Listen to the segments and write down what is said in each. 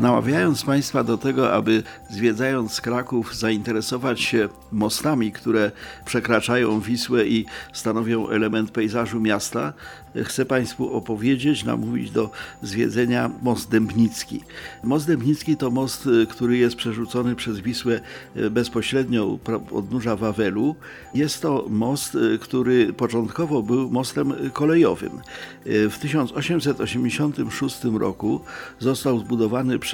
Namawiając Państwa do tego, aby zwiedzając Kraków zainteresować się mostami, które przekraczają Wisłę i stanowią element pejzażu miasta, chcę Państwu opowiedzieć, namówić do zwiedzenia most Dębnicki. Most Dębnicki to most, który jest przerzucony przez Wisłę bezpośrednio u odnóża Wawelu. Jest to most, który początkowo był mostem kolejowym. W 1886 roku został zbudowany przez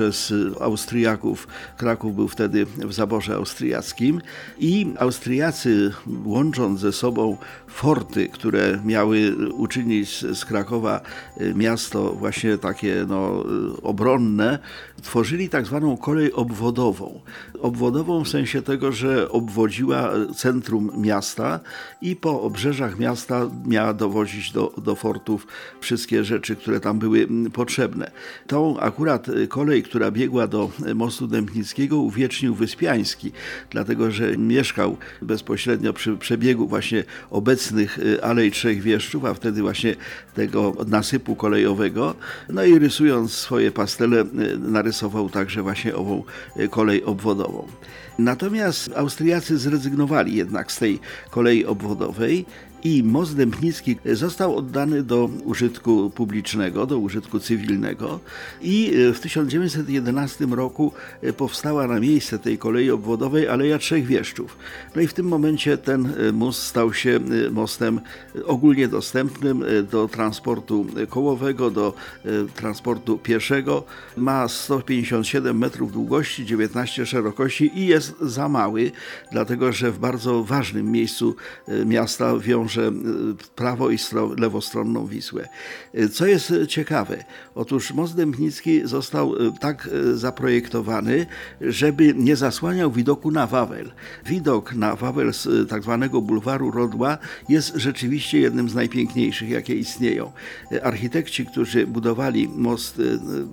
Austriaków. Kraków był wtedy w zaborze austriackim i Austriacy łącząc ze sobą forty, które miały uczynić z Krakowa miasto właśnie takie no, obronne, tworzyli tak zwaną kolej obwodową. Obwodową w sensie tego, że obwodziła centrum miasta i po obrzeżach miasta miała dowozić do, do fortów wszystkie rzeczy, które tam były potrzebne. Tą akurat kolej, która biegła do mostu Dębnickiego uwiecznił Wyspiański, dlatego że mieszkał bezpośrednio przy przebiegu właśnie obecnych Alei Trzech Wieszczów, a wtedy właśnie tego nasypu kolejowego. No i rysując swoje pastele narysował także właśnie ową kolej obwodową. Natomiast Austriacy zrezygnowali jednak z tej kolei obwodowej i most Dębnicki został oddany do użytku publicznego, do użytku cywilnego i w 1911 roku powstała na miejsce tej kolei obwodowej Aleja Trzech Wieszczów. No i w tym momencie ten most stał się mostem ogólnie dostępnym do transportu kołowego, do transportu pieszego. Ma 157 metrów długości, 19 szerokości i jest za mały, dlatego że w bardzo ważnym miejscu miasta wiąże że prawo i lewostronną Wisłę. Co jest ciekawe, otóż most Dębnicki został tak zaprojektowany, żeby nie zasłaniał widoku na Wawel. Widok na Wawel z tak zwanego bulwaru Rodła jest rzeczywiście jednym z najpiękniejszych, jakie istnieją. Architekci, którzy budowali most,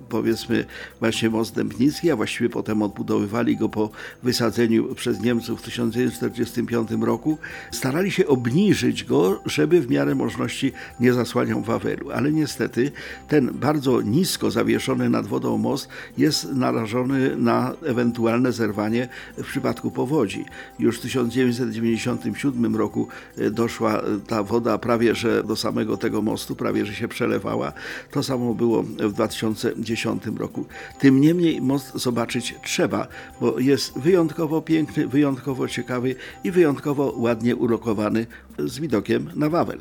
powiedzmy właśnie most Dębnicki, a właściwie potem odbudowywali go po wysadzeniu przez Niemców w 1945 roku, starali się obniżyć go żeby w miarę możliwości nie zasłaniał Wawelu. Ale niestety ten bardzo nisko zawieszony nad wodą most jest narażony na ewentualne zerwanie w przypadku powodzi. Już w 1997 roku e, doszła e, ta woda prawie że do samego tego mostu, prawie że się przelewała. To samo było w 2010 roku. Tym niemniej most zobaczyć trzeba, bo jest wyjątkowo piękny, wyjątkowo ciekawy i wyjątkowo ładnie urokowany z widokiem na Wawel.